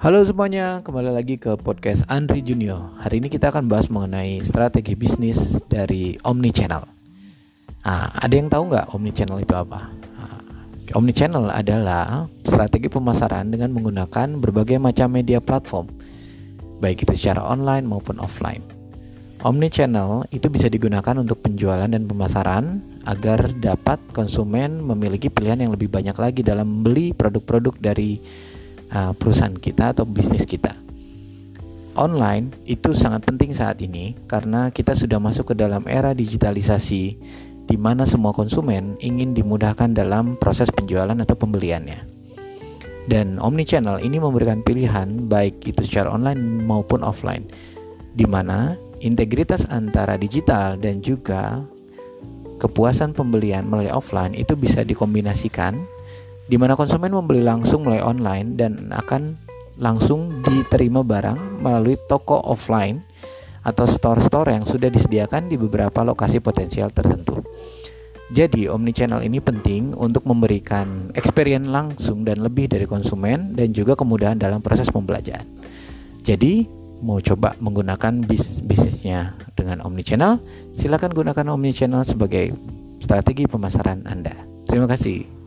Halo semuanya, kembali lagi ke podcast Andri Junior. Hari ini kita akan bahas mengenai strategi bisnis dari Omnichannel. Nah, ada yang tahu nggak Omnichannel itu apa? Nah, Omnichannel adalah strategi pemasaran dengan menggunakan berbagai macam media platform, baik itu secara online maupun offline. Omnichannel itu bisa digunakan untuk penjualan dan pemasaran agar dapat konsumen memiliki pilihan yang lebih banyak lagi dalam membeli produk-produk dari uh, perusahaan kita atau bisnis kita. Online itu sangat penting saat ini karena kita sudah masuk ke dalam era digitalisasi di mana semua konsumen ingin dimudahkan dalam proses penjualan atau pembeliannya. Dan omnichannel ini memberikan pilihan baik itu secara online maupun offline di mana integritas antara digital dan juga kepuasan pembelian melalui offline itu bisa dikombinasikan di mana konsumen membeli langsung melalui online dan akan langsung diterima barang melalui toko offline atau store-store yang sudah disediakan di beberapa lokasi potensial tertentu. Jadi, omnichannel ini penting untuk memberikan experience langsung dan lebih dari konsumen dan juga kemudahan dalam proses pembelajaran. Jadi, mau coba menggunakan bis bisnisnya dengan omnichannel, silakan gunakan omnichannel sebagai strategi pemasaran Anda. Terima kasih.